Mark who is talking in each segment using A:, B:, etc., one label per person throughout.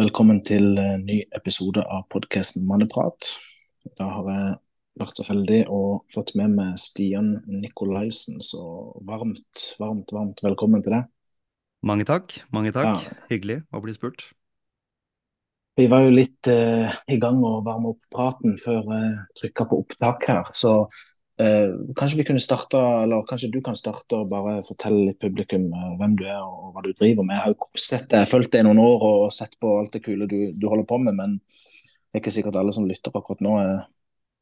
A: Velkommen til en ny episode av podkasten Manneprat. Da har jeg vært så heldig og fått med meg Stian Nikolaisen, så varmt, varmt, varmt velkommen til deg.
B: Mange takk. mange takk.
A: Ja.
B: Hyggelig å bli spurt.
A: Vi var jo litt eh, i gang å varme opp praten før jeg trykka på opptak her, så eh, kanskje vi kunne starte, eller kanskje du kan starte og bare fortelle litt publikum eh, hvem du er og hva du driver med. Jeg har jo sett deg, fulgt deg noen år og sett på alt det kule du, du holder på med, men det er ikke sikkert alle som lytter akkurat nå, eh,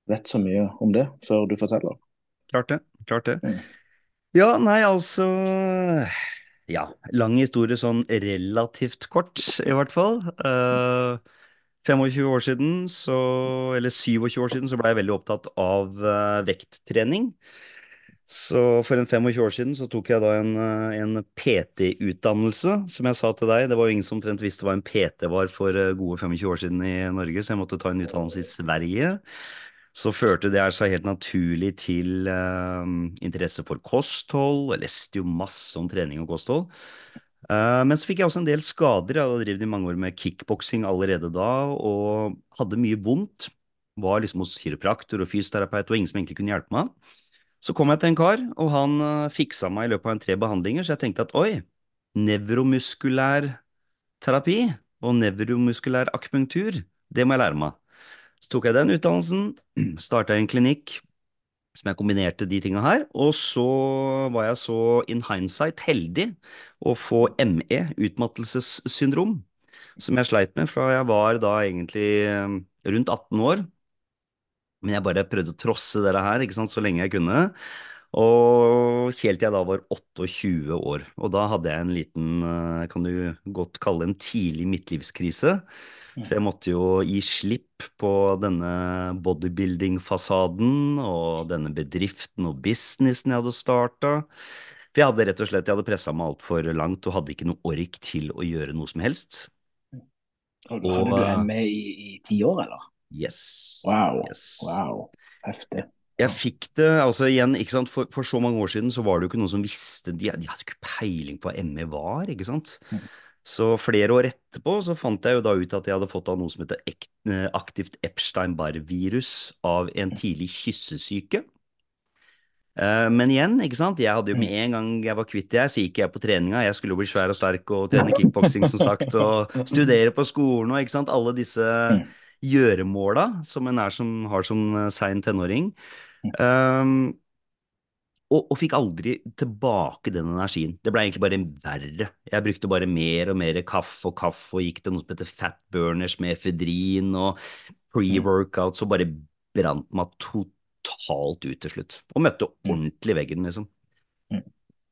A: vet så mye om det før du forteller.
B: Klart det. Klart det.
A: Mm.
B: Ja, nei, altså Ja, lang historie sånn relativt kort, i hvert fall. Eh, 25 år siden, så, eller 27 år siden, så ble jeg veldig opptatt av eh, vekttrening. Så for en 25 år siden så tok jeg da en, eh, en PT-utdannelse, som jeg sa til deg. Det var jo ingen som omtrent visste hva en PT var for eh, gode 25 år siden i Norge, så jeg måtte ta en utdannelse i Sverige. Så førte det seg helt naturlig til eh, interesse for kosthold. Jeg leste jo masse om trening og kosthold. Eh, men så fikk jeg også en del skader. Jeg hadde drevet i mange år med kickboksing allerede da, og hadde mye vondt. Var liksom hos kiropraktor og fysioterapeut, og ingen som egentlig kunne hjelpe meg. Så kom jeg til en kar, og han eh, fiksa meg i løpet av en tre behandlinger, så jeg tenkte at oi, nevromuskulær terapi og nevromuskulær akupunktur, det må jeg lære meg. Så tok jeg den utdannelsen, starta en klinikk som jeg kombinerte de tinga her, og så var jeg så in hindsight heldig å få ME, utmattelsessyndrom, som jeg sleit med fra jeg var da egentlig eh, rundt 18 år. Men jeg bare prøvde å trosse dette her, ikke sant, så lenge jeg kunne. Og helt til jeg da var 28 år. Og da hadde jeg en liten, eh, kan du godt kalle en tidlig midtlivskrise. For jeg måtte jo gi slipp på denne bodybuilding-fasaden og denne bedriften og businessen jeg hadde starta. For jeg hadde rett og slett, jeg hadde pressa meg altfor langt og hadde ikke noe ork til å gjøre noe som helst.
A: Hadde
B: Og-
A: du med i, i ti år, eller?
B: Yes.
A: Wow.
B: Yes.
A: Wow. Heftig.
B: Jeg fikk det, altså igjen, ikke sant, for, for så mange år siden så var det jo ikke noen som visste, de, de hadde ikke peiling på hva ME var, ikke sant?
A: Mm.
B: Så flere år etterpå så fant jeg jo da ut at jeg hadde fått av noe som heter eh, aktivt Epstein-Barr-virus av en tidlig kyssesyke. Eh, Men igjen, ikke sant, jeg hadde jo med en gang jeg var kvitt det så gikk jeg på treninga, jeg skulle jo bli svær og sterk og trene kickboksing som sagt, og studere på skolen og ikke sant, alle disse gjøremåla som en er som har som eh, sein tenåring. Um, og, og fikk aldri tilbake den energien. Det ble egentlig bare verre. Jeg brukte bare mer og mer kaffe og kaffe, og gikk til noe som heter fat burners med efedrin og pre-workout, så bare brant meg totalt ut til slutt. Og møtte ordentlig veggen, liksom.
A: Mm.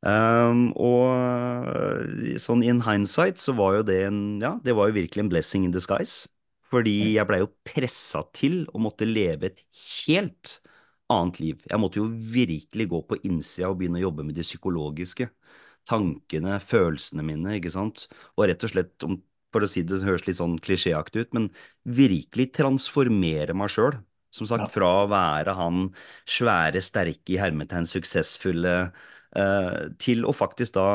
B: Um, og øh, sånn in hindsight så var jo det en, ja, det var jo virkelig en blessing in disguise. Fordi jeg blei jo pressa til å måtte leve et helt annet liv. Jeg måtte jo virkelig gå på innsida og begynne å jobbe med det psykologiske. Tankene, følelsene mine, ikke sant. Og rett og slett, for å si det, det høres litt sånn klisjéaktig ut, men virkelig transformere meg sjøl. Som sagt, fra å være han svære, sterke, i hermetegn suksessfulle, eh, til å faktisk da,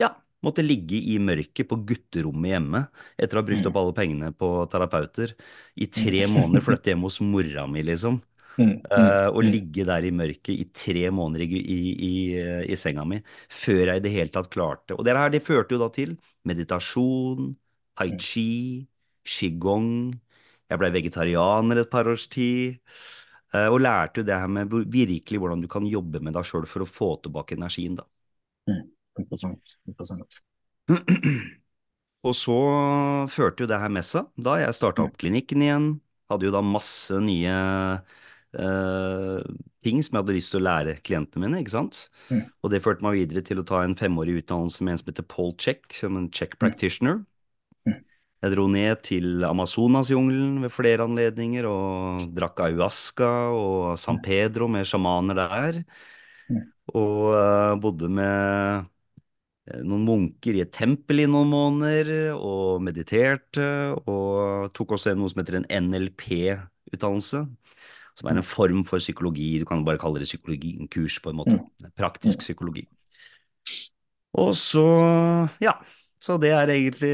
B: ja, måtte ligge i mørket på gutterommet hjemme etter å ha brukt
A: Mm.
B: opp alle pengene på terapeuter. I tre måneder flytte hjem hos mora mi, liksom.
A: Mm,
B: Eh, og
A: mm,
B: ligge der i mørket i tre måneder i, i, i, senga mi før jeg i det hele tatt klarte. Og det her det førte jo da til meditasjon, tai chi, qigong. Jeg ble vegetarianer et par års tid. eh, og lærte jo det her med virkelig hvordan du kan jobbe med deg sjøl for å få tilbake energien, da.
A: mm. Interessant. Interessant.
B: Og så førte jo det her med seg da jeg starta opp klinikken igjen. Hadde jo da masse nye ting som jeg hadde lyst til å lære klientene mine, ikke sant.
A: Mm.
B: Og det førte meg videre til å ta en femårig utdannelse med en som heter Paul Check, som en check practitioner.
A: Mm.
B: Jeg dro ned til Amazonasjungelen ved flere anledninger og drakk ayahuasca og San Pedro med sjamaner der.
A: Mm.
B: Og uh, bodde med eh, noen munker i et tempel i noen måneder, og mediterte, og tok også noe som heter en NLP-utdannelse, som er en form for psykologi, du kan bare kalle det psykologi, en kurs på en måte, praktisk psykologi. Og så, ja, Så det er egentlig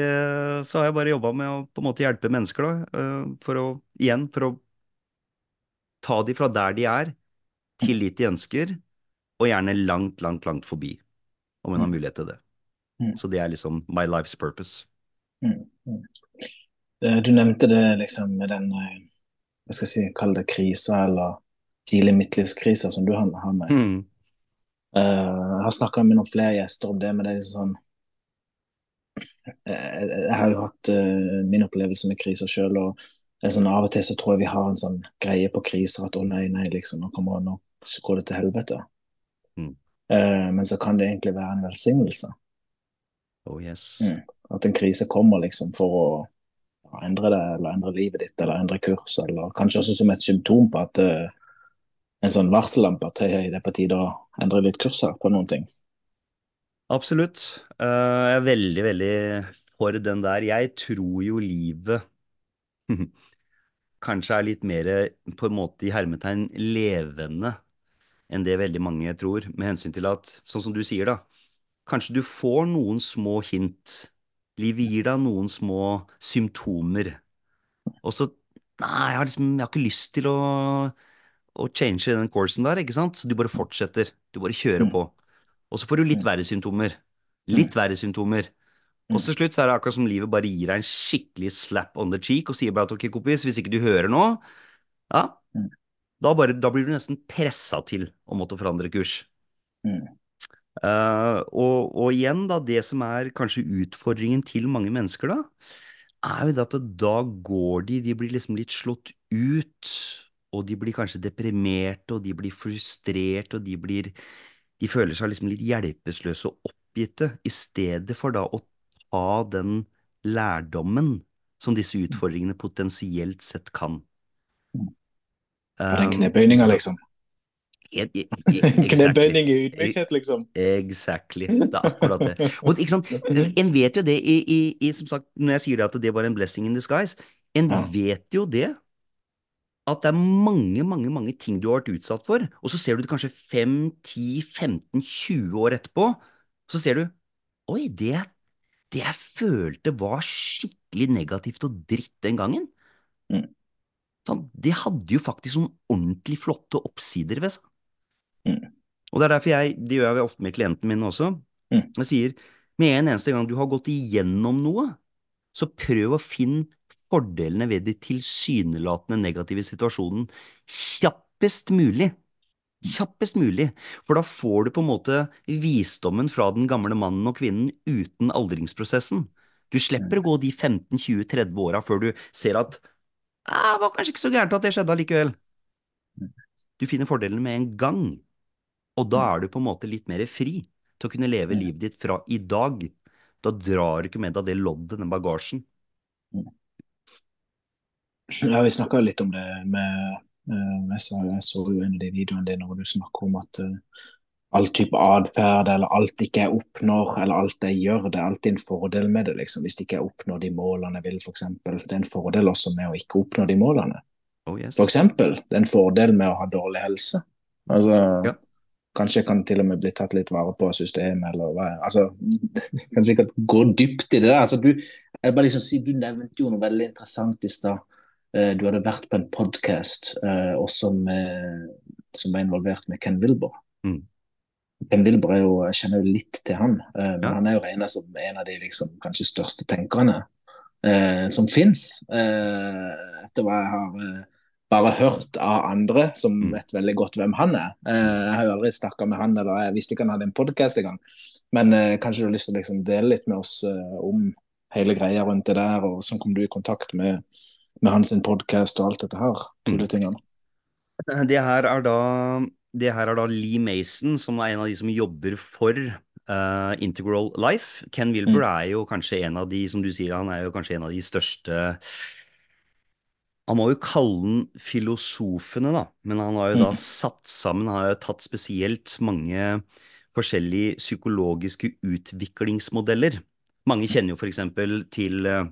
B: Så har jeg bare jobba med å på en måte hjelpe mennesker, da. eh, For å, igjen, for å ta de fra der de er, til dit de ønsker, og gjerne langt, langt, langt forbi, om en har
A: Mm.
B: mulighet til det.
A: Mm.
B: Så det er liksom my life's purpose.
A: Mm. Mm. Eh, Du nevnte det liksom med den hva skal jeg si, kall det kriser eller tidlig midtlivskrise, som du har, med.
B: Mm.
A: Uh, jeg har snakka med noen flere gjester om det, men det er liksom sånn eh, Jeg har jo hatt uh, min opplevelse med kriser sjøl, og det er sånn, av og til så tror jeg vi har en sånn greie på kriser at å nei, nei, liksom, nå kommer nå så går det til helvete.
B: Mm.
A: Uh, men så kan det egentlig være en velsignelse.
B: Oh yes.
A: Mm. At en krise kommer liksom for å endre det, eller endre livet ditt, eller endre kurs, eller kanskje også som et symptom på at uh, en sånn varsellampe at hei, det er på tide å endre litt kurs her på noen ting.
B: Absolutt. Uh, jeg er veldig, veldig for den der. Jeg tror jo livet kanskje er litt mer på en måte i hermetegn levende enn det veldig mange tror, med hensyn til at, sånn som du sier da, kanskje du får noen små hint. Livet gir deg noen små symptomer. Og så Nei, jeg har liksom jeg har ikke lyst til å, å change den coursen der, ikke sant? Så du bare fortsetter. Du bare kjører
A: Mm.
B: på. Og så får du litt verre symptomer. Litt verre symptomer. Og til slutt så er det akkurat som livet bare gir deg en skikkelig slap on the cheek og sier bare at ok, kompis, hvis ikke du hører nå, ja,
A: Mm.
B: da, bare, da blir du nesten pressa til å måtte forandre kurs.
A: Mm.
B: Eh, og, og igjen, da, det som er kanskje utfordringen til mange mennesker, da, er jo det at da går de, de blir liksom litt slått ut, og de blir kanskje deprimerte, og de blir frustrert, og de blir De føler seg liksom litt hjelpeløse og oppgitte, i stedet for da å ta den lærdommen som disse utfordringene potensielt sett kan.
A: Og den
B: Um,
A: knebøyninga, liksom. Knebøyning i ydmykhet, liksom.
B: Exactly. Det er akkurat det. Og en vet jo det i, i, i som sagt, når jeg sier det at det var en blessing in disguise, en
A: Ja.
B: vet jo det at det er mange, mange, mange ting du har vært utsatt for, og så ser du det kanskje 5, 10, 15, 20 år etterpå, så ser du, oi, det, det jeg følte var skikkelig negativt og dritt den gangen,
A: Mm.
B: sånn, det hadde jo faktisk noen ordentlig flotte oppsider ved seg.
A: Mm.
B: Og det er derfor jeg, det gjør jeg ofte med klientene mine også.
A: Mm.
B: Jeg sier, med en eneste gang du har gått igjennom noe, så prøv å finne fordelene ved de tilsynelatende negative situasjonen kjappest mulig. Kjappest mulig, for da får du på en måte visdommen fra den gamle mannen og kvinnen uten aldringsprosessen. Du slipper å gå de 15-20-30 åra før du ser at «Ah, det var kanskje ikke så gærent at det skjedde allikevel. Du finner fordelene med en gang, og da er du på en måte litt mer fri til å kunne leve livet ditt fra i dag. Da drar du ikke med deg det loddet, den bagasjen.
A: Ja, vi snakka litt om det med eh, jeg, så, jeg så jo en av de videoene dine hvor du snakker om at eh, all type atferd eller alt ikke jeg oppnår, eller alt jeg gjør, det er alltid en fordel med det, liksom. Hvis ikke jeg oppnår de målene jeg vil, eksempel. Det er en fordel også med å ikke oppnå de målene.
B: Oh yes.
A: For eksempel, det er en fordel med å ha dårlig helse. Altså,
B: Ja.
A: Kanskje kan til og med bli tatt litt vare på systemet, eller hva altså, kan sikkert gå dypt i det der. Altså, du, jeg bare liksom si, du nevnte jo noe veldig interessant i stad. Eh, Du hadde vært på en podkast også som var involvert med Ken Wilber.
B: Mm.
A: Ken Wilber er jo, jeg kjenner jo litt til han, eh, men
B: Ja.
A: han er jo regna som en av de liksom, kanskje største tenkerne eh, som fins, eh, etter hva jeg har eh, bare hørt av andre som
B: Mm.
A: vet veldig godt hvem han er. Eh, jeg har jo aldri snakka med han, eller jeg visste ikke han hadde en podkast engang. Men eh, kanskje du har lyst til å liksom dele litt med oss eh, om hele greia rundt det der, og sånn kom du i kontakt med, med hans podkast og alt dette her. Kule
B: Mm.
A: tingene.
B: Det her er da, det her er da Lee Mason, som er en av de som jobber for uh, Integral Life. Ken Wilber er jo kanskje en av de, som du sier, han er jo kanskje en av de største Han må jo kalle den filosofene, da, men han har jo da
A: Mm.
B: satt sammen, han har jo tatt spesielt mange forskjellige psykologiske utviklingsmodeller. Mange kjenner jo eksempel til eh,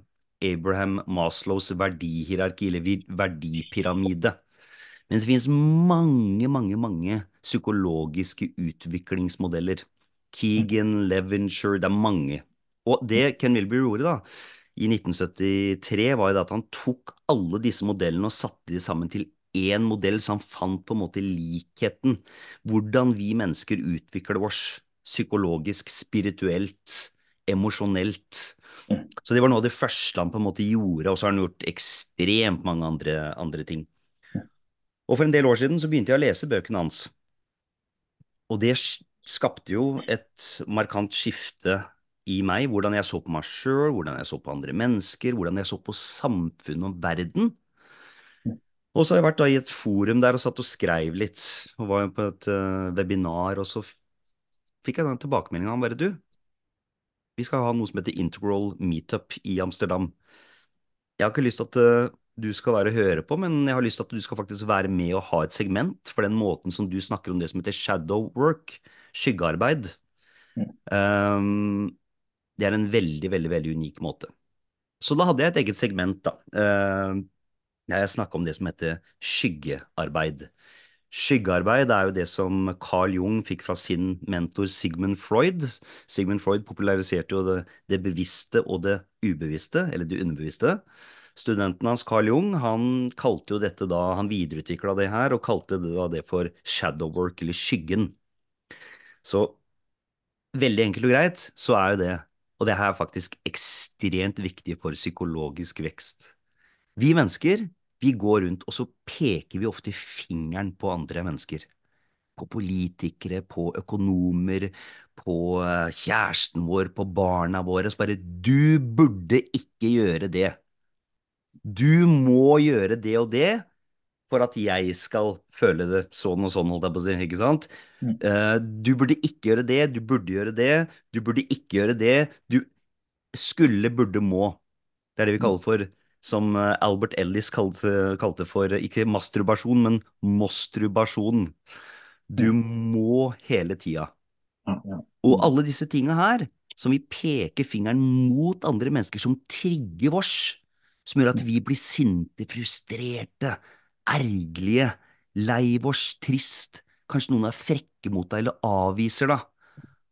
B: Abraham Maslows verdihierarki, eller verdipyramide. Men det finnes mange, mange, mange psykologiske utviklingsmodeller. Keegan, Leventure, det er mange. Og det Ken Wilber gjorde da, i 1973, var jo det at han tok alle disse modellene og satte de sammen til én modell, så han fant på en måte likheten. Hvordan vi mennesker utvikler oss psykologisk, spirituelt, emosjonelt. Så det var noe av det første han på en måte gjorde, og så har han gjort ekstremt mange andre, andre ting. Og for en del år siden så begynte jeg å lese bøkene hans. Og det skapte jo et markant skifte i meg, hvordan jeg så på meg sjøl, hvordan jeg så på andre mennesker, hvordan jeg så på samfunnet og verden. Og så har jeg vært da i et forum der og satt og skrev litt, og var på et uh, webinar, og så fikk jeg den tilbakemeldinga om bare du, vi skal ha noe som heter Integral Meetup i Amsterdam. Jeg har ikke lyst til at uh, du skal være å høre på, men jeg har lyst til at du skal faktisk være med og ha et segment for den måten som du snakker om det som heter shadow work, skyggearbeid. Um, det er en veldig, veldig, veldig unik måte. Så da hadde jeg et eget segment, da. Uh, jeg snakka om det som heter skyggearbeid. Skyggearbeid er jo det som Carl Jung fikk fra sin mentor Sigmund Freud. Sigmund Freud populariserte jo det, det bevisste og det ubevisste, eller det underbevisste. Studenten hans, Carl Jung, han kalte jo dette da, han videreutvikla det her, og kalte det da det for shadow work, eller skyggen. Så veldig enkelt og greit, så er jo det, og det her er faktisk ekstremt viktig for psykologisk vekst. Vi mennesker vi går rundt, og så peker vi ofte fingeren på andre mennesker. På politikere, på økonomer, på eh, kjæresten vår, på barna våre. Så bare Du burde ikke gjøre det. Du må gjøre det og det for at jeg skal føle det sånn og sånn, holdt jeg på å si, ikke sant? Mm. Uh, du burde ikke gjøre det, du burde gjøre det, du burde ikke gjøre det. Du skulle, burde, må. Det er det vi kaller for som eh, Albert Ellis kalte, kalte for ikke masturbasjon, men mostrubasjon. Du må hele tida. Og alle disse tinga her, som vi peker fingeren mot andre mennesker, som trigger vårs, som gjør at vi blir sinte, frustrerte, ergerlige, lei vårs, trist, kanskje noen er frekke mot deg eller avviser deg.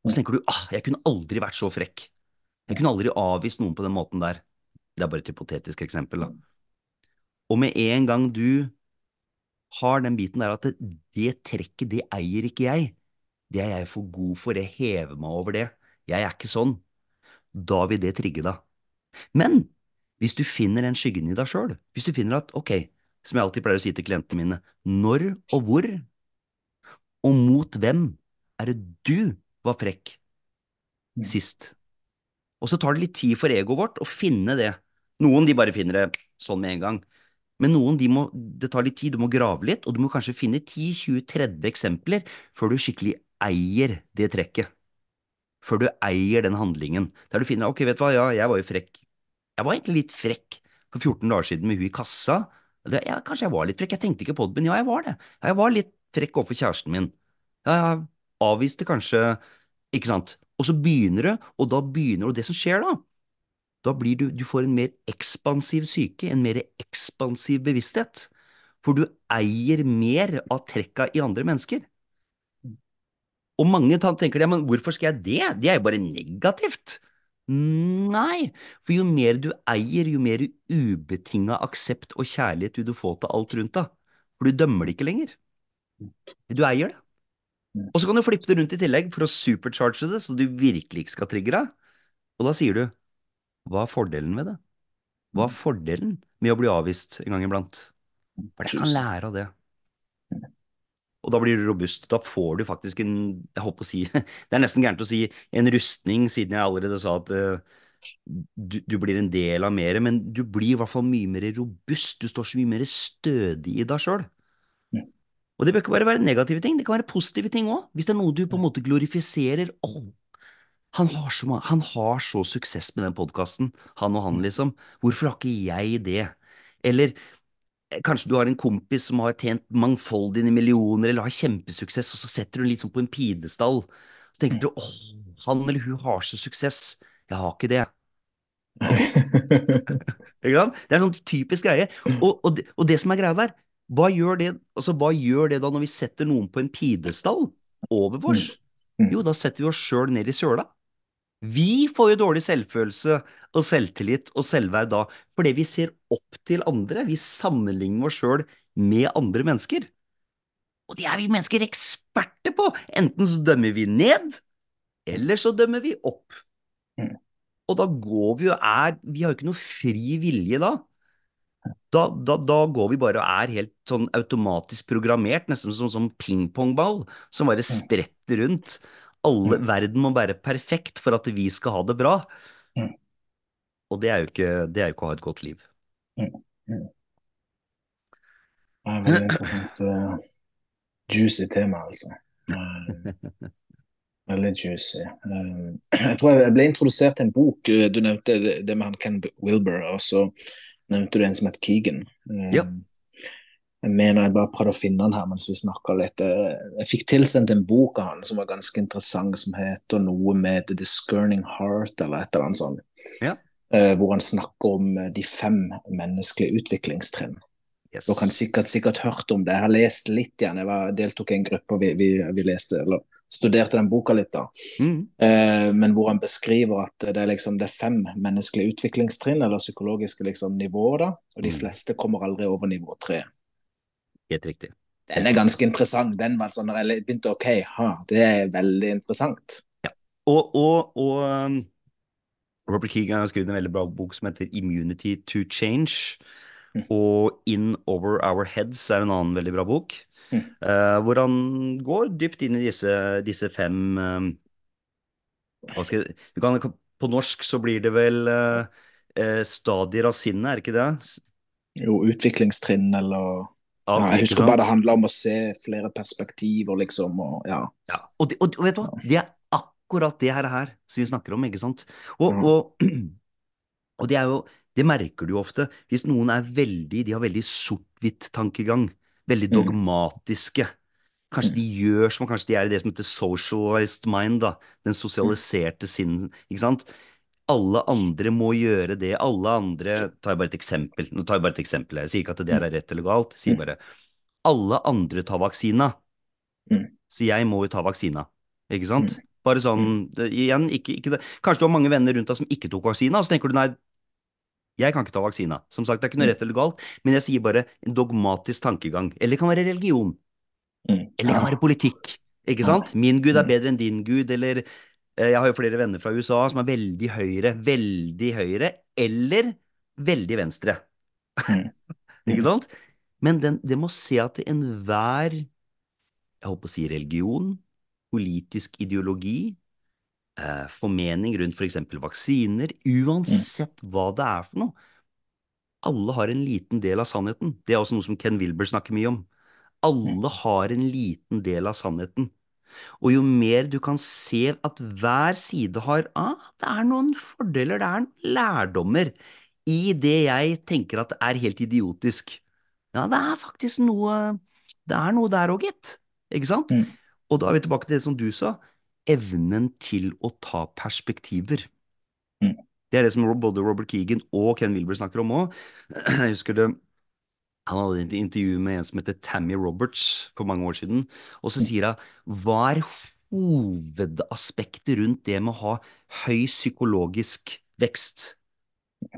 B: Og så tenker du ah, jeg kunne aldri vært så frekk. Jeg kunne aldri avvist noen på den måten der. Det er bare et hypotetisk eksempel, da. Og med en gang du har den biten der at det, det trekket, det eier ikke jeg, det er jeg for god for, jeg hever meg over det, jeg er ikke sånn, da vil det trigge deg. Men hvis du finner den skyggen i deg sjøl, hvis du finner at ok, som jeg alltid pleier å si til klientene mine, når og hvor og mot hvem er det du var frekk mm. sist? Og så tar det litt tid for egoet vårt å finne det. Noen de bare finner det sånn med en gang. Men noen de må, det tar litt tid, du må grave litt, og du må kanskje finne 10-20-30 eksempler før du skikkelig eier det trekket. Før du eier den handlingen. Der du finner ok, vet du hva, ja, jeg var jo frekk. Jeg var egentlig litt frekk for 14 dager siden med hun i kassa. Det, ja, kanskje jeg var litt frekk, jeg tenkte ikke på det, men ja, jeg var det. Jeg var litt frekk overfor kjæresten min. Jeg avviste kanskje, ikke sant. Og så begynner det, og da begynner det, og det som skjer da, da blir du, du får en mer ekspansiv syke, en mer ekspansiv bevissthet. For du eier mer av trekka i andre mennesker. Og mange tenker det, men hvorfor skal jeg det, det er jo bare negativt. Nei, for jo mer du eier, jo mer ubetinga aksept og kjærlighet vil du få til alt rundt deg. For du dømmer det ikke lenger. Du eier det. Og så kan du flippe det rundt i tillegg for å supercharge det, så du virkelig ikke skal trigge deg. Og da sier du hva er fordelen med det? Hva er fordelen med å bli avvist en gang iblant? For jeg kan lære av det. Og da blir du robust. Da får du faktisk en Jeg håper å si Det er nesten gærent å si en rustning, siden jeg allerede sa at uh, du, du, blir en del av mer, men du blir i hvert fall mye mer robust. Du står så mye mer stødig i deg sjøl. Og det bør ikke bare være negative ting, det kan være positive ting òg. Hvis det er noe du på en måte glorifiserer. Å, han har, så, han har så suksess med den podkasten, han og han, liksom. Hvorfor har ikke jeg det? Eller eh, kanskje du har en kompis som har tjent mangfoldige millioner, eller har kjempesuksess, og så setter du litt sånn på en pidestall. Så tenker du åh, han eller hun har så suksess, jeg har ikke det. ikke sant? Det er en sånn typisk greie. Og, og, det, og det som er greia der, hva gjør det, altså, hva gjør det da når vi setter noen på en pidestall over oss? Mm. Mm. Jo, da setter vi oss sjøl ned i søla. Vi får jo dårlig selvfølelse og selvtillit og selvverd da fordi vi ser opp til andre. Vi sammenligner oss sjøl med andre mennesker. Og det er vi mennesker eksperter på! Enten så dømmer vi ned, eller så dømmer vi opp.
A: Mm.
B: Og da går vi jo er Vi har jo ikke noe fri vilje da. Da, da, da går vi bare og er helt sånn automatisk programmert, nesten som en sånn pingpongball som bare spretter rundt. Alle,
A: Mm.
B: verden må være perfekt for at vi skal ha det bra.
A: Mm.
B: Og det er jo ikke, det er jo ikke å ha et godt liv.
A: Det er veldig interessant. Uh, juicy tema, altså. Uh, veldig juicy. Uh, jeg tror jeg ble introdusert til en bok. eh, Du nevnte det, med han Ken Wilber, og så nevnte du en som het Keegan. Eh,
B: Ja.
A: Jeg mener jeg bare prøvde å finne den her mens vi snakka litt. Eh, Jeg fikk tilsendt en bok av han som var ganske interessant, som heter noe med The Discerning Heart, eller et eller annet sånt.
B: Ja.
A: Eh, Hvor han snakker om eh, de fem menneskelige utviklingstrinn.
B: Yes.
A: Dere har sikkert, sikkert hørt om det. Jeg har lest litt igjen. Jeg var, deltok i en gruppe og vi, vi, vi leste, eller studerte den boka litt. da.
B: Mm.
A: Eh, men hvor han beskriver at det er, liksom, det er fem menneskelige utviklingstrinn, eller psykologiske liksom, nivåer. da, Og de
B: Mm.
A: fleste kommer aldri over nivå tre.
B: Helt riktig.
A: Den er ganske interessant. Den var sånn, når jeg begynte OK, ha, det er veldig interessant.
B: Og, og, og um, Robert Keegan har skrevet en veldig bra bok som heter Immunity to Change.
A: Mm.
B: Og In Over Our Heads er en annen veldig bra bok.
A: Mm.
B: Uh, hvor han går dypt inn i disse, disse fem um, hva skal jeg, kan, På norsk så blir det vel uh, uh, stadier av sinnet, er det ikke det?
A: Jo, utviklingstrinn eller Ja, Jeg husker bare det handla om å se flere perspektiver, liksom. og ja.
B: Ja, og, de, og, og vet du hva? Det er akkurat det her, her som vi snakker om, ikke sant? Og, og, det er jo Det merker du jo ofte. Hvis noen er veldig De har veldig sort-hvitt-tankegang. Veldig
A: Mm.
B: dogmatiske. Kanskje de gjør som Kanskje de er i det som heter socialized mind, da. Den sosialiserte sinn, ikke sant? Alle andre må gjøre det. Alle andre tar jeg bare et eksempel. Nå tar jeg bare et eksempel her. Jeg sier ikke at det er rett eller galt. Jeg sier bare alle andre tar vaksina,
A: Mm.
B: så jeg må jo ta vaksina. Ikke sant? Bare sånn, igjen, ikke, ikke det. Kanskje du har mange venner rundt deg som ikke tok vaksina, og så tenker du nei, jeg kan ikke ta vaksina. Som sagt, det er ikke noe rett eller galt, men jeg sier bare en dogmatisk tankegang. Eller det kan være religion.
A: Mm.
B: Eller det kan være politikk. Ikke sant? Min gud er bedre enn din gud, eller Jeg har jo flere venner fra USA som er veldig høyre, veldig høyre, eller veldig venstre.
A: Mm.
B: Ikke sant? Men den, det må se at enhver, jeg holdt på å si religion, politisk ideologi, eh, formening rundt for eksempel vaksiner, uansett hva det er for noe, alle har en liten del av sannheten. Det er også noe som Ken Wilber snakker mye om. Alle har en liten del av sannheten. Og jo mer du kan se at hver side har ah, det er noen fordeler, det er noen lærdommer i det jeg tenker at er helt idiotisk. Ja, det er faktisk noe Det er noe der òg, gitt. Ikke sant?
A: Mm.
B: Og da er vi tilbake til det som du sa, evnen til å ta perspektiver.
A: Mm.
B: Det er det som både Robert Keegan og Ken Wilber snakker om òg. Jeg husker det han hadde et intervju med en som heter Tammy Roberts for mange år siden, og så sier hun hva er hovedaspektet rundt det med å ha høy psykologisk vekst?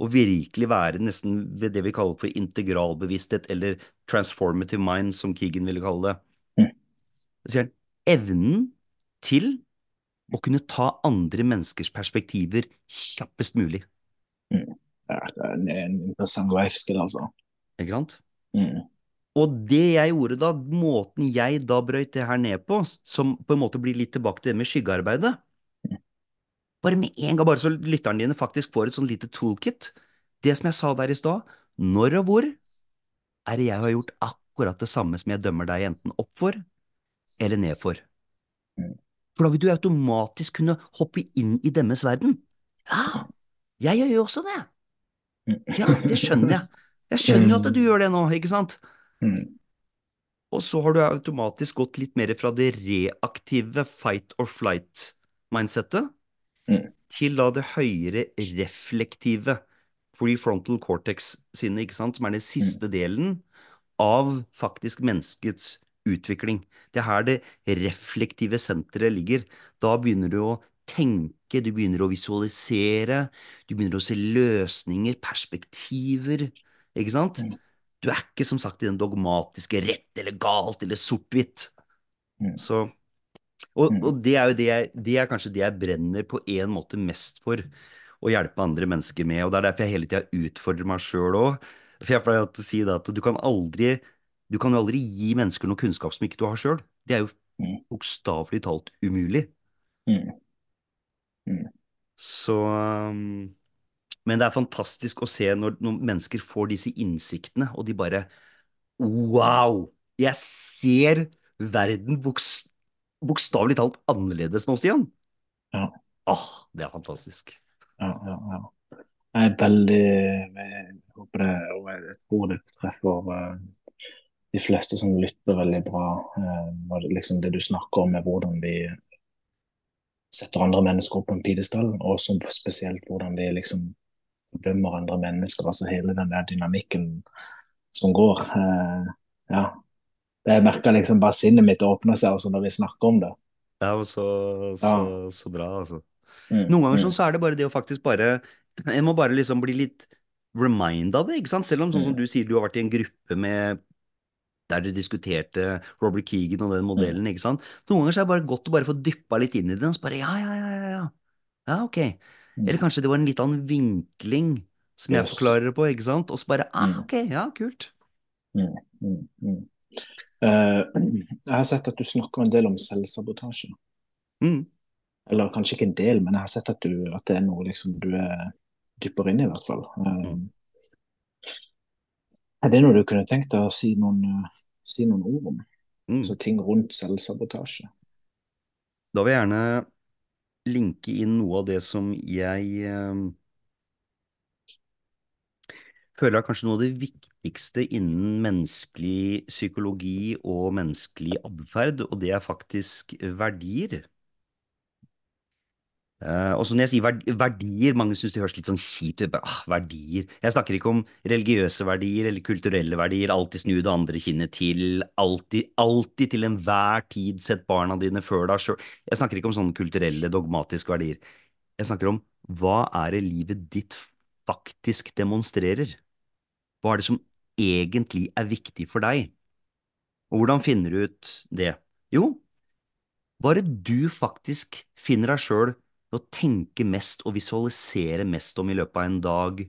B: Og virkelig være nesten ved det vi kaller for integralbevissthet, eller transformative mind, som Keegan ville kalle det.
A: Mm.
B: Så sier han evnen til å kunne ta andre menneskers perspektiver kjappest mulig.
A: Ja, det er en, en interessant life skill, altså.
B: Ikke sant?
A: Mm.
B: Og det jeg gjorde da, måten jeg da brøyt det her ned på, som på en måte blir litt tilbake til det med skyggearbeidet Bare med en gang, bare så lytterne dine faktisk får et sånn lite toolkit. Det som jeg sa der i stad, når og hvor er det jeg har gjort akkurat det samme som jeg dømmer deg enten opp for eller ned for. For da vil du automatisk kunne hoppe inn i deres verden. Ja, jeg gjør jo også det. Ja, det skjønner jeg. Jeg skjønner jo at du gjør det nå, ikke sant?
A: Mm.
B: Og så har du automatisk gått litt mer fra det reaktive fight or flight-mindsettet
A: Mm.
B: til da det høyere reflektive prefrontal cortex sinnet, ikke sant, som er den siste delen av faktisk menneskets utvikling. Det er her det reflektive senteret ligger. Da begynner du å tenke, du begynner å visualisere, du begynner å se løsninger, perspektiver, ikke sant?
A: mm,
B: Du er ikke som sagt i den dogmatiske rett eller galt eller sort-hvitt.
A: mm,
B: Så og,
A: mm,
B: og det er jo det jeg, det er kanskje det jeg brenner på en måte mest for, å hjelpe andre mennesker med. Og det er derfor jeg hele tida utfordrer meg sjøl òg. For jeg pleier å si det at du kan aldri du kan jo aldri gi mennesker noe kunnskap som ikke du har sjøl. Det er jo bokstavelig talt umulig.
A: mm, mm.
B: Så um, Men det er fantastisk å se når, når mennesker får disse innsiktene, og de bare Wow! Jeg ser verden bokst bokstavelig talt annerledes nå, Stian.
A: Ja,
B: Åh, det er fantastisk.
A: ja, ja, ja. Jeg er veldig Jeg håper det, og jeg tror det treffer eh, de fleste som lytter veldig bra. eh, det- liksom det du snakker om, er hvordan vi setter andre mennesker opp på en pidestall, og som spesielt hvordan vi liksom fordømmer andre mennesker. Altså hele den der dynamikken som går. eh, ja. Jeg merker liksom bare sinnet mitt åpner seg altså, når vi snakker om det.
B: Ja, så, så,
A: Ja.
B: så bra, altså.
A: Mm,
B: Noen ganger
A: mm,
B: sånn så er det bare det å faktisk bare En må bare liksom bli litt remind av det, ikke sant? Selv om sånn som
A: mm,
B: du sier, du har vært i en gruppe med der du diskuterte Robert Keegan og den
A: mm,
B: modellen, ikke sant? Noen ganger så er det bare godt å bare få dyppa litt inn i den, og så bare ja, ja, ja, ja, ja. Ja, ok. Eller
A: mm.
B: kanskje det var en litt annen vinkling som jeg
A: Yes.
B: forklarer det på, ikke sant? Og så bare ah,
A: Mm,
B: ok, ja, kult.
A: mm, mm, mm. Uh, jeg har sett at du snakker en del om selvsabotasje.
B: Mm.
A: Eller kanskje ikke en del, men jeg har sett at, du, at det er noe liksom du er dypere inn i, i hvert fall.
B: Uh,
A: er det noe du kunne tenkt deg å si noen, si noen ord om? Altså ting rundt selvsabotasje.
B: Da vil jeg gjerne linke inn noe av det som jeg eh, føler er kanskje noe av det viktigste innen menneskelig psykologi og menneskelig atferd, og det er faktisk verdier. Eh, og så når jeg sier verdier, mange syns det høres litt sånn kjipt ut. Ah, verdier. Jeg snakker ikke om religiøse verdier eller kulturelle verdier. Alltid snu det andre kinnet til. Alltid, alltid til enhver tid sett barna dine før deg sjøl. Jeg snakker ikke om sånne kulturelle, dogmatiske verdier. Jeg snakker om hva er det livet ditt faktisk demonstrerer? Hva er det som egentlig er viktig for deg? Og hvordan finner du ut det? Jo, bare du faktisk finner deg sjøl å tenke mest og visualisere mest om i løpet av en dag,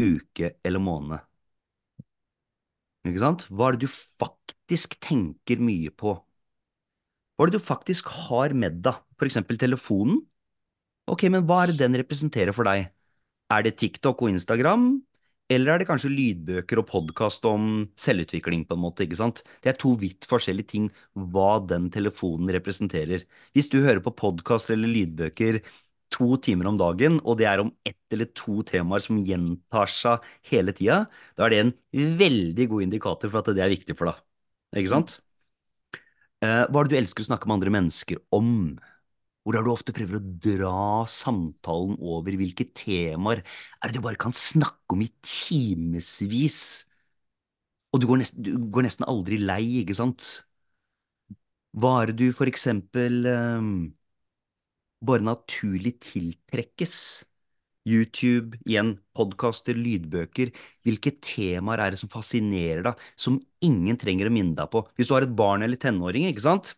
B: uke eller måned. Ikke sant? Hva er det du faktisk tenker mye på? Hva er det du faktisk har med deg? For eksempel telefonen? Ok, men hva er det den representerer for deg? Er det TikTok og Instagram? Eller er det kanskje lydbøker og podkast om selvutvikling, på en måte, ikke sant? Det er to vidt forskjellige ting hva den telefonen representerer. Hvis du hører på podkast eller lydbøker to timer om dagen, og det er om ett eller to temaer som gjentar seg hele tida, da er det en veldig god indikator for at det er viktig for deg. Ikke sant? Eh, hva er det du elsker å snakke med andre mennesker om? Hvor du ofte prøver å dra samtalen over? Hvilke temaer er det du bare kan snakke om i timevis? Og du går, nesten, du går nesten aldri lei, ikke sant? Hva er det du for eksempel um, bare naturlig tiltrekkes? YouTube, igjen, podkaster, lydbøker. Hvilke temaer er det som fascinerer deg, som ingen trenger å minne deg på? Hvis du har et barn eller tenåring, ikke sant?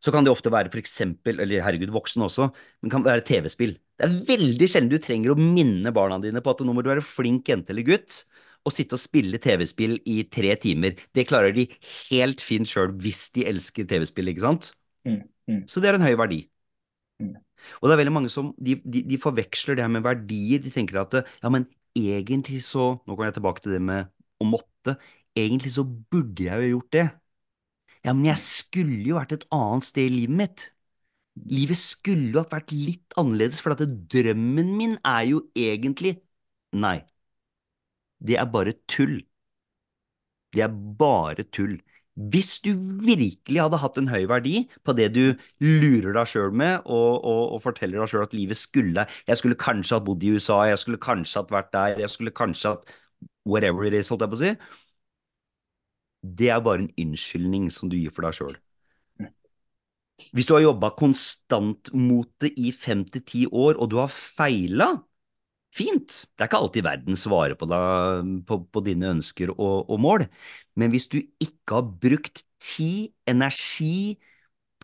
B: Så kan det ofte være for eksempel, eller herregud, voksen også, men kan være TV-spill. Det er veldig sjelden du trenger å minne barna dine på at nå må du være flink jente eller gutt og sitte og spille TV-spill i tre timer. Det klarer de helt fint sjøl hvis de elsker TV-spill, ikke sant?
A: Mm, mm,
B: Så det er en høy verdi.
A: Mm.
B: Og det er veldig mange som de, de, de forveksler det her med verdier. De tenker at ja, men egentlig så Nå kommer jeg tilbake til det med å måtte. Egentlig så burde jeg jo gjort det. Ja, men jeg skulle jo vært et annet sted i livet mitt. Livet skulle jo ha vært litt annerledes, for at drømmen min er jo egentlig Nei. Det er bare tull. Det er bare tull. Hvis du virkelig hadde hatt en høy verdi på det du lurer deg sjøl med, og, og, og forteller deg sjøl at livet skulle Jeg skulle kanskje hatt bodd i USA, jeg skulle kanskje hatt vært der, jeg skulle kanskje hatt Whatever it is, holdt jeg på å si. Det er bare en unnskyldning som du gir for deg sjøl. Hvis du har jobba konstant mot det i fem til ti år, og du har feila, fint. Det er ikke alltid verden svarer på, deg, på, på dine ønsker og, og mål. Men hvis du ikke har brukt tid, energi,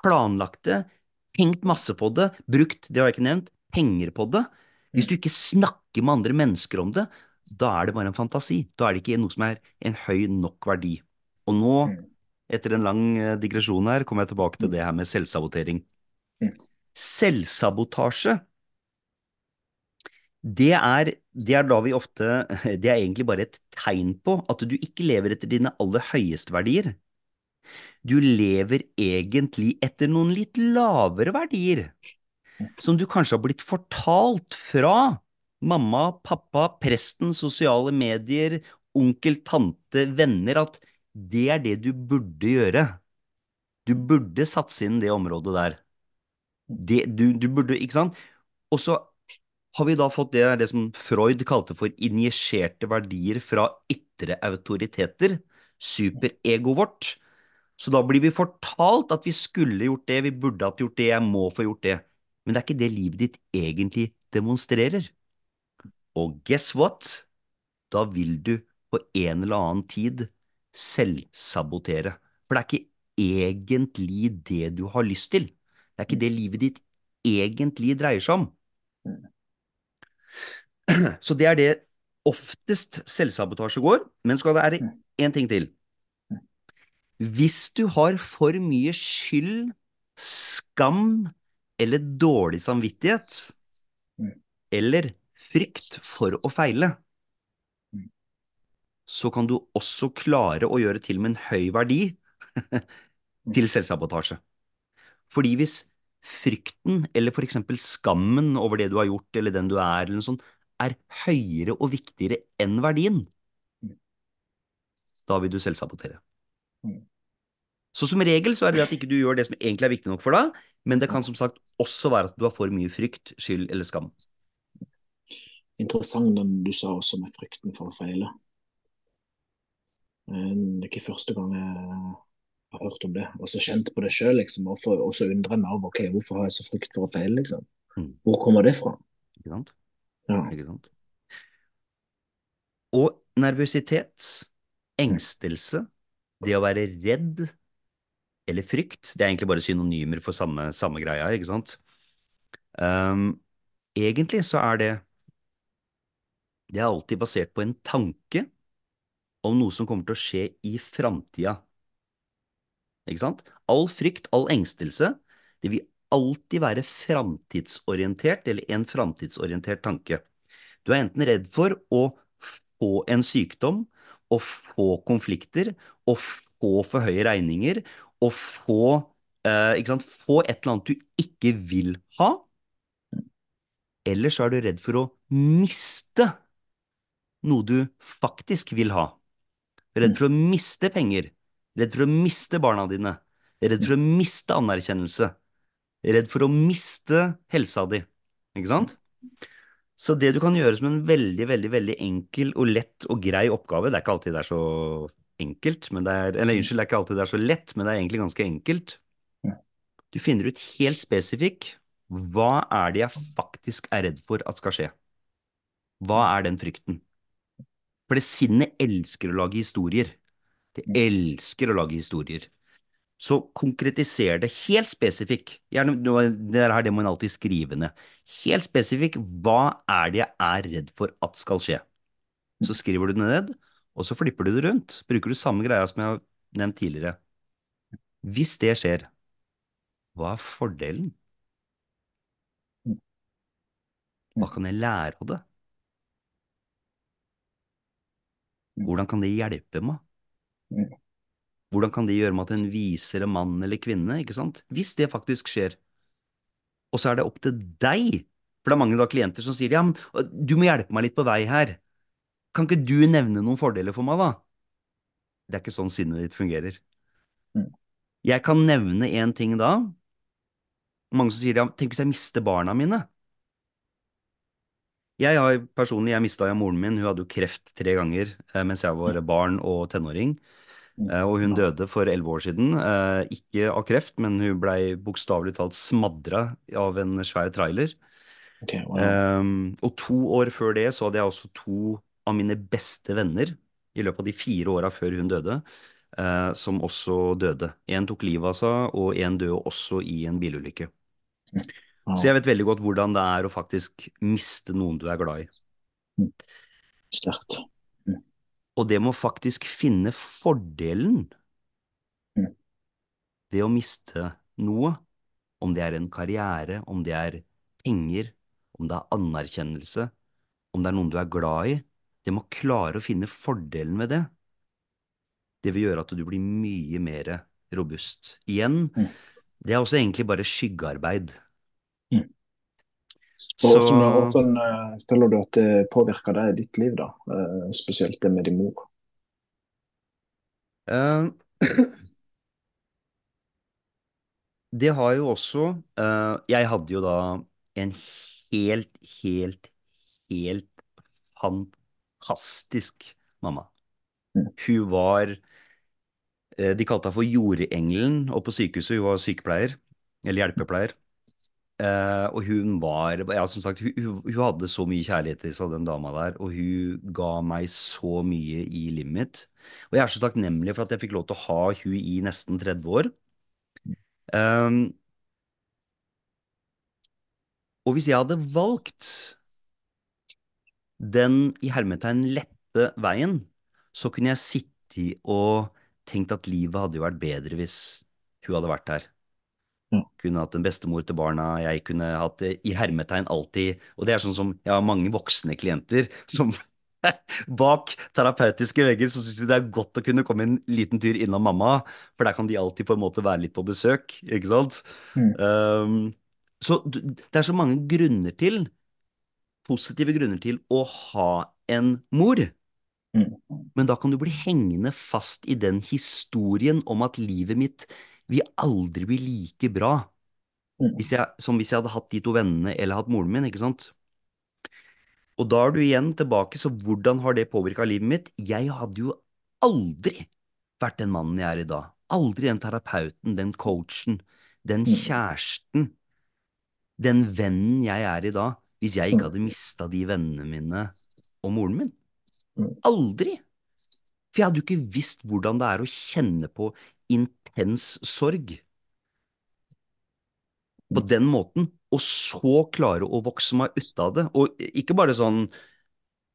B: planlagt det, tenkt masse på det, brukt, det har jeg ikke nevnt, penger på det, hvis du ikke snakker med andre mennesker om det, da er det bare en fantasi. Da er det ikke noe som er en høy nok verdi. Og nå, etter en lang eh, digresjon her, kommer jeg tilbake til det her med selvsabotering. Selvsabotasje, det er, det er da vi ofte Det er egentlig bare et tegn på at du ikke lever etter dine aller høyeste verdier. Du lever egentlig etter noen litt lavere verdier, som du kanskje har blitt fortalt fra mamma, pappa, presten, sosiale medier, onkel, tante, venner, at det er det du burde gjøre. Du burde satse inn det området der. Det, du, du burde, ikke sant? Og så har vi da fått det, det som Freud kalte for injiserte verdier fra ytre autoriteter, superegoet vårt. Så da blir vi fortalt at vi skulle gjort det, vi burde hatt gjort det, jeg må få gjort det. Men det er ikke det livet ditt egentlig demonstrerer. Og guess what? Da vil du på en eller annen tid selvsabotere. For det er ikke egentlig det du har lyst til. Det er ikke det livet ditt egentlig dreier seg om. Så det er det oftest selvsabotasje går. Men skal det være én ting til. Hvis du har for mye skyld, skam eller dårlig samvittighet, eller frykt for å feile, så kan du også klare å gjøre til med en høy verdi til selvsabotasje. Fordi hvis frykten, eller for eksempel skammen over det du har gjort, eller den du er, eller noe sånt, er høyere og viktigere enn verdien, da vil du selvsabotere. Så som regel så er det at ikke du gjør det som egentlig er viktig nok for deg, men det kan som sagt også være at du har for mye frykt, skyld eller skam.
A: Interessant den du sa også med frykten for å feile. Det er ikke første gang jeg har hørt om det, og så kjent på det sjøl. Liksom, og, og, så undrer jeg meg over okay, hvorfor har jeg så frykt for å feile. Liksom. Mm. Hvor kommer det fra?
B: Ikke sant? Ja. Ikke sant? Og nervøsitet, engstelse, det å være redd eller frykt, det er egentlig bare synonymer for samme, samme greia, ikke sant? Um, egentlig så er det det er alltid basert på en tanke om noe som kommer til å skje i framtida. Ikke sant? All frykt, all engstelse, det vil alltid være framtidsorientert, eller en framtidsorientert tanke. Du er enten redd for å få en sykdom, å få konflikter, å få for høye regninger, å få, eh, få et eller annet du ikke vil ha, eller så er du redd for å miste noe du faktisk vil ha. Redd for å miste penger. Redd for å miste barna dine. Redd for å miste anerkjennelse. Redd for å miste helsa di. Ikke sant? Så det du kan gjøre som en veldig, veldig veldig enkel og lett og grei oppgave Det er ikke alltid det er så enkelt, men det er, eller unnskyld, det er ikke alltid det er så lett, men det er egentlig ganske enkelt. Du finner ut helt spesifikk hva er det jeg faktisk er redd for at skal skje. Hva er den frykten? For det sinnet elsker å lage historier. Det elsker å lage historier. Så konkretiser det helt spesifikk. Gjerne, det her det må en alltid skrive ned. Helt spesifikk hva er det jeg er redd for at skal skje. Så skriver du det ned, og så flipper du det rundt. Bruker du samme greia som jeg har nevnt tidligere. Hvis det skjer, hva er fordelen? Hva kan jeg lære av det? Hvordan kan det hjelpe meg? Hvordan kan det gjøre meg til en visere mann eller kvinne, ikke sant? Hvis det faktisk skjer. Og så er det opp til deg, for det er mange da klienter som sier ja, men du må hjelpe meg litt på vei her. Kan ikke du nevne noen fordeler for meg, da? Det er ikke sånn sinnet ditt fungerer. Jeg kan nevne én ting da. Mange som sier ja, tenk hvis jeg mister barna mine. Jeg har personlig, jeg mista moren min, hun hadde jo kreft tre ganger eh, mens jeg var barn og tenåring.
A: Mm.
B: Eh, Og hun døde for elleve år siden. Eh, Ikke av kreft, men hun blei bokstavelig talt smadra av en svær trailer.
A: Okay, wow.
B: Um, og to år før det så hadde jeg også to av mine beste venner i løpet av de fire åra før hun døde, som også døde. En tok livet av seg, og en døde også i en bilulykke. Så jeg vet veldig godt hvordan det er å faktisk miste noen du er glad i.
A: Sterkt.
B: Og det må faktisk finne fordelen
A: Mm.
B: ved å miste noe, om det er en karriere, om det er penger, om det er anerkjennelse, om det er noen du er glad i, det må klare å finne fordelen ved det. Det vil gjøre at du blir mye mer robust. Igjen,
A: Mm.
B: det er også egentlig bare skyggearbeid.
A: Mm.
B: Så
A: hvordan, hvordan eh, føler du at det påvirker deg i ditt liv, da? Eh, spesielt det med din mor.
B: eh, Det har jo også Jeg hadde jo da en helt, helt, helt fantastisk mamma.
A: Mm.
B: Hun var De kalte henne for jordengelen og på sykehuset. Hun var sykepleier, eller hjelpepleier. Eh, og hun var Ja, som sagt, hun, hun hadde så mye kjærlighet i seg, den dama der, og hun ga meg så mye i livet mitt. Og jeg er så takknemlig for at jeg fikk lov til å ha hun i nesten 30 år. Um, og hvis jeg hadde valgt den i hermetegn lette veien, så kunne jeg sittet og tenkt at livet hadde jo vært bedre hvis hun hadde vært der.
A: Ja.
B: Kunne hatt en bestemor til barna, jeg kunne hatt det i hermetegn alltid. Og det er sånn som jeg har mange voksne klienter som bak terapeutiske vegger så syns de det er godt å kunne komme en liten tur innom mamma, for der kan de alltid på en måte være litt på besøk, ikke sant?
A: Mm.
B: Um, så det er så mange grunner til, positive grunner til, å ha en mor.
A: Mm.
B: Men da kan du bli hengende fast i den historien om at livet mitt vil aldri bli like bra
A: Mm.
B: hvis jeg, som hvis jeg hadde hatt de to vennene eller hatt moren min, ikke sant? Og da er du igjen tilbake, så hvordan har det påvirka livet mitt? Jeg hadde jo aldri vært den mannen jeg er i dag. Aldri den terapeuten, den coachen, den
A: Mm.
B: kjæresten, den vennen jeg er i dag, hvis jeg ikke hadde mista de vennene mine og moren min.
A: Mm.
B: Aldri! For jeg hadde jo ikke visst hvordan det er å kjenne på intens sorg på
A: Mm.
B: den måten, og så klare å vokse meg ut av det. Og ikke bare sånn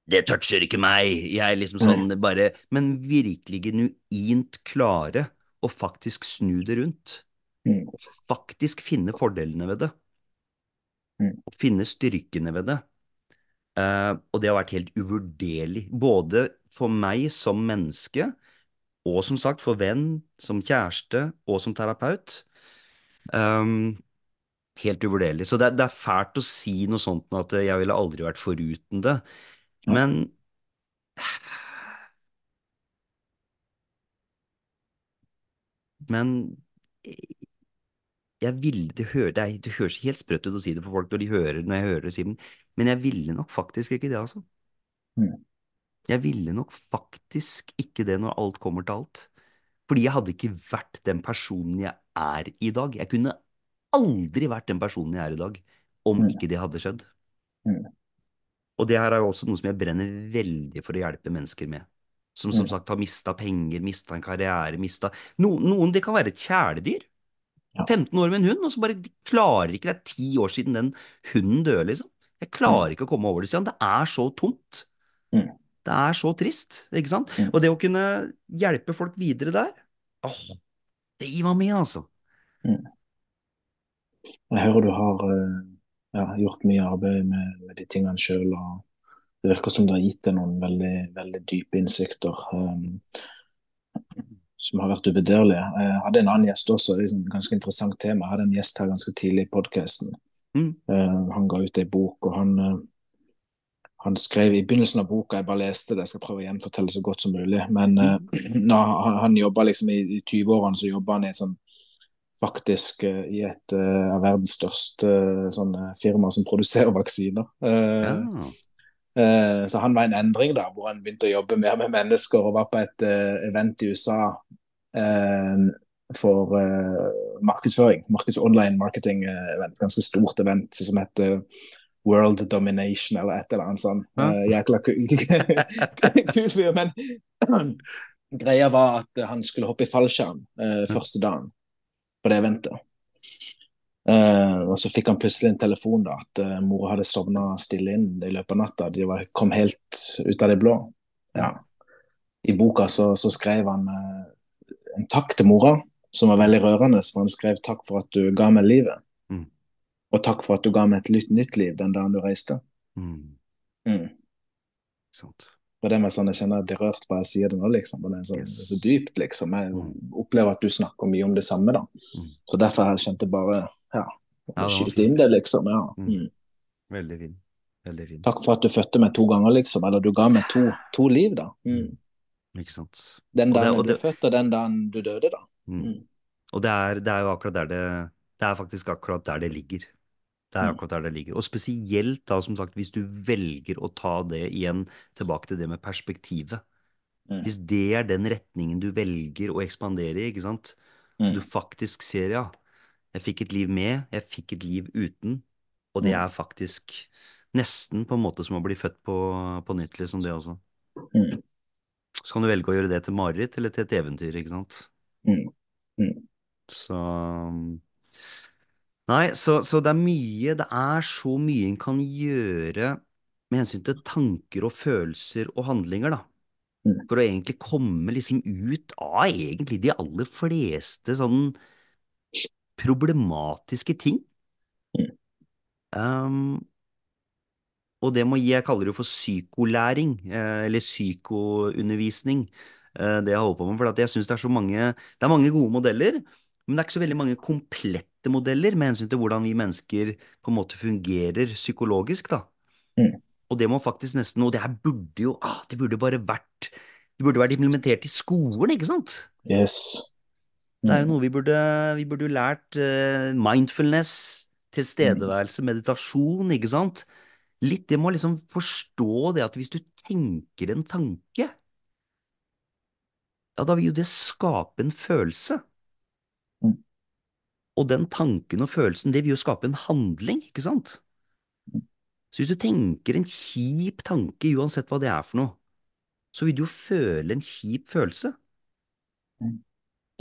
B: Det toucher ikke meg, jeg er liksom sånn bare Men virkelig genuint klare å faktisk snu det rundt.
A: Mm.
B: Og faktisk finne fordelene ved det.
A: Mm.
B: Og finne styrkene ved det. Uh, og det har vært helt uvurderlig. Både for meg som menneske, og som sagt for venn, som kjæreste og som terapeut. Um, helt uvurderlig. Så det, det er fælt å si noe sånt som at jeg ville aldri vært foruten det. Men Men jeg ville det, hører, det, det høres helt sprøtt ut å si det for folk når de hører når jeg hører det Simen, men jeg ville nok faktisk ikke det, altså.
A: Mm.
B: Jeg ville nok faktisk ikke det når alt kommer til alt. Fordi jeg hadde ikke vært den personen jeg er i dag. Jeg kunne aldri vært den personen jeg er i dag, om
A: Mm.
B: ikke det hadde skjedd.
A: Mm.
B: Og det her er jo også noe som jeg brenner veldig for å hjelpe mennesker med. Som som
A: Mm.
B: sagt har mista penger, mista en karriere, mista no, Noen det kan være et kjæledyr.
A: Ja.
B: 15 år med en hund, og så bare de klarer ikke Det er ti år siden den hunden døde, liksom. Jeg klarer ikke å komme over det, Stian. Det er så tomt.
A: Mm.
B: Det er så trist, ikke sant?
A: Mm.
B: Og det å kunne hjelpe folk videre der, åh, det gir meg mye, altså.
A: Jeg hører du har eh, ja, gjort mye arbeid med, med de tingene sjøl, det virker som det har gitt deg noen veldig, veldig dype innsikter um, som har vært uvurderlige. Jeg hadde en annen gjest også, det er et ganske interessant tema. Jeg hadde en gjest her ganske tidlig i podkasten.
B: Mm.
A: han ga ut ei bok, og han, eh, han skrev i begynnelsen av boka, jeg bare leste det, jeg skal prøve å gjenfortelle så godt som mulig, men uh, når han, han jobba liksom i, i 20-årene, så jobba han i et sånn faktisk uh, i et uh, av verdens største uh, sånne firmaer som produserer vaksiner. Eh,
B: Ja.
A: Eh, så han var en endring da, hvor han begynte å jobbe mer med mennesker og var på et uh, event i USA uh, for uh, markedsføring. Markeds online marketing event, Ganske stort event som heter World Domination eller et eller annet sånt. Jækla kul fyr. Men greia var at han skulle hoppe i fallskjerm første dagen på det eventet. Uh, og så fikk han plutselig en telefon da, at uh, mora hadde sovna stille inn i løpet av natta. De var, kom helt ut av det blå. Ja. I boka så, så skrev han uh, en takk til mora, som var veldig rørende. For han skrev 'takk for at du ga meg livet'. Og 'takk for at du ga meg et nytt, nytt liv den dagen du reiste'. Mm. Mm. Og det med sånn, Jeg kjenner blir rørt bare jeg sier det nå, liksom. Det er, så, yes. er så dypt, liksom. Jeg mm. opplever at du snakker mye om det samme, da. Mm. Så derfor har jeg kjent det bare ja, ja skyte inn det, liksom. Ja. Mm.
B: mm. Veldig fin. Veldig fin.
A: Takk for at du fødte meg to ganger, liksom. Eller du ga meg to, to liv, da. Mm.
B: Ikke sant.
A: Den dagen du ble født, og den dagen du døde, da.
B: Og det er, det er, jo akkurat der det Det er faktisk akkurat der det ligger. Det er akkurat der det ligger. Og spesielt da, som sagt, hvis du velger å ta det igjen tilbake til det med perspektivet. Mm. Hvis det er den retningen du velger å ekspandere i, ikke sant. Mm. Du faktisk ser, ja, jeg fikk et liv med, jeg fikk et liv uten. Og det mm. er faktisk nesten på en måte som å bli født på, på nytt, liksom, det også. Mm. Så kan du velge å gjøre det til mareritt eller til et eventyr, ikke sant. Mm. mm. Så Nei, så, så, det er mye Det er så mye en kan gjøre med hensyn til tanker og følelser og handlinger, da. Mm. For å egentlig komme liksom ut av egentlig de aller fleste sånn problematiske ting. Um, og det må gi, jeg kaller det for psykolæring, eh, eller psykoundervisning, eh, det jeg holder på med. For jeg syns det er så mange Det er mange gode modeller, men det er ikke så veldig mange komplette modeller med hensyn til hvordan vi mennesker på en måte fungerer psykologisk, da. Mm. Og det må faktisk nesten Og det her burde jo ah, Det burde bare vært Det burde vært implementert i skolen, ikke sant?
A: Yes.
B: Det er jo mm. noe vi burde, vi burde lært uh, mindfulness, tilstedeværelse, meditasjon, ikke sant? Litt det med å liksom forstå det at hvis du tenker en tanke, ja, da vil jo det skape en følelse. Mm. Og den tanken og følelsen, det vil jo skape en handling, ikke sant? Mm. Så hvis du tenker en kjip tanke, uansett hva det er for noe, så vil du jo føle en kjip følelse.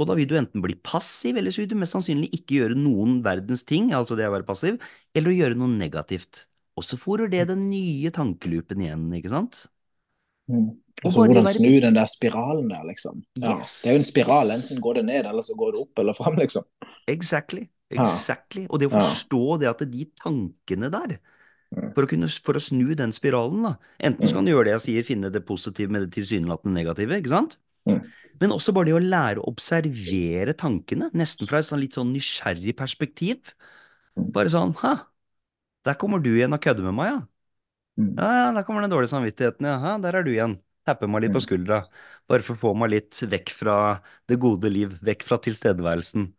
B: Og da vil du enten bli passiv, eller så vil du mest sannsynlig ikke gjøre noen verdens ting, altså det å være passiv, eller å gjøre noe negativt. Og så fòrer det den nye tankeloopen igjen, ikke sant?
A: Mm. Altså hvordan være... snu den der spiralen der, liksom. Ja. Yes. Det er jo en spiral, enten går det ned, eller så går det opp eller fram, liksom.
B: Exactly. Exactly. Og det å forstå det at de tankene der, mm. for å, kunne, for å snu den spiralen, da, enten så kan du gjøre det jeg sier, finne det positive med det tilsynelatende negative, ikke sant? Mm. Men også bare det å lære å observere tankene, nesten fra et sånn litt sånn nysgjerrig perspektiv. Bare sånn ha, der kommer du igjen og kødder med meg, ja. Mm. Ja, ja, der kommer den dårlige samvittigheten, ja. Der er du igjen. Tapper meg litt på mm. skuldra. Bare for å få meg litt vekk fra det gode liv, vekk fra tilstedeværelsen.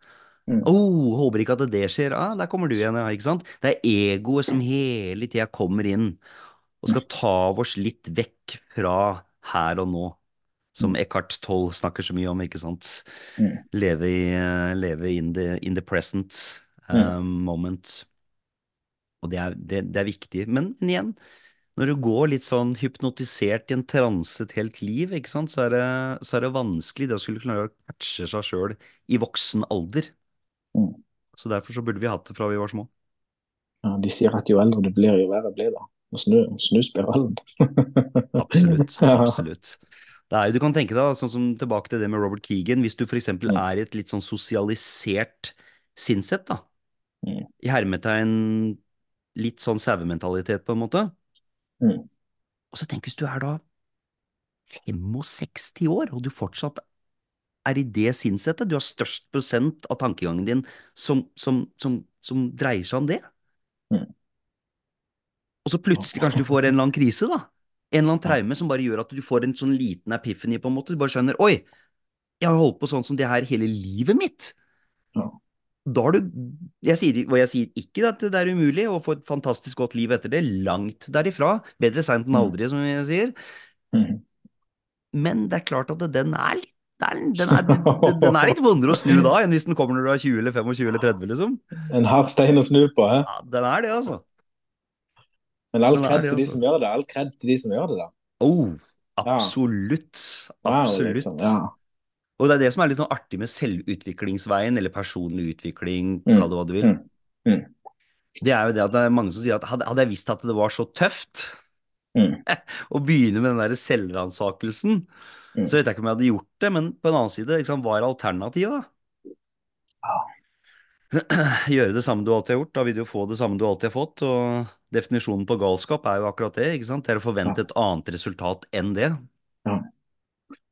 B: Mm. Oh, håper ikke at det skjer. Ah, der kommer du igjen, ja. Ikke sant? Det er egoet som hele tida kommer inn og skal ta oss litt vekk fra her og nå som mm. Eckhart Toll snakker så mye om, ikke sant. Mm. Leve, i, leve in, the, in, the, present um, mm. moment. Og det er, det, det er viktig. Men, men, igjen, når du går litt sånn hypnotisert i en transe et helt liv, ikke sant, så er det, så er det vanskelig det å skulle klare å catche seg sjøl i voksen alder. Mm. Så derfor så burde vi hatt det fra vi var små.
A: Ja, De sier at jo eldre du blir, jo verre blir det. Snu, snu spiralen.
B: absolutt. Absolutt. Er, du kan tenke deg, sånn som tilbake til det med Robert Keegan, hvis du f.eks. Mm. er i et litt sånn sosialisert sinnssett, da, mm. i hermetegn litt sånn sauementalitet, på en måte, mm. og så tenk hvis du er da 65 år, og du fortsatt er i det sinnsettet, du har størst prosent av tankegangen din som, som, som, som dreier seg om det. Mm. Og så plutselig kanskje du får en eller annen krise, da en eller annen traume som bare gjør at du får en sånn liten epiphany, på en måte. Du bare skjønner Oi, jeg har holdt på sånn som det her hele livet mitt. Ja. Da har du jeg sier, Og jeg sier ikke at det er umulig å få et fantastisk godt liv etter det. Langt derifra. Bedre seint enn
A: Mm.
B: aldri, som jeg sier.
A: Mm.
B: Men det er klart at den er litt den den, er, den, den er litt vondere å snu da enn hvis den kommer når du er 20 eller 25 eller 30, liksom.
A: En hard stein å snu på, hæ?
B: Ja, den er det, altså.
A: Men all kred til de
B: altså.
A: som gjør det. All kred til de som gjør det, da.
B: Oh, absolutt.
A: Wow,
B: Absolutt.
A: liksom. Ja.
B: Og det er det som er litt sånn artig med selvutviklingsveien, eller personlig utvikling,
A: Mm.
B: kall det hva du vil.
A: Mm. Mm.
B: Det er jo det at det er mange som sier at hadde, hadde jeg visst at det var så tøft
A: Mm.
B: å begynne med den der selvransakelsen,
A: Mm.
B: så vet jeg ikke om jeg hadde gjort det, men på en annen side, liksom, hva er alternativet? Gjøre det samme du alltid har gjort, da vil du jo få det samme du alltid har fått, og definisjonen på galskap er jo akkurat det, ikke sant? Det er å forvente et annet resultat enn det.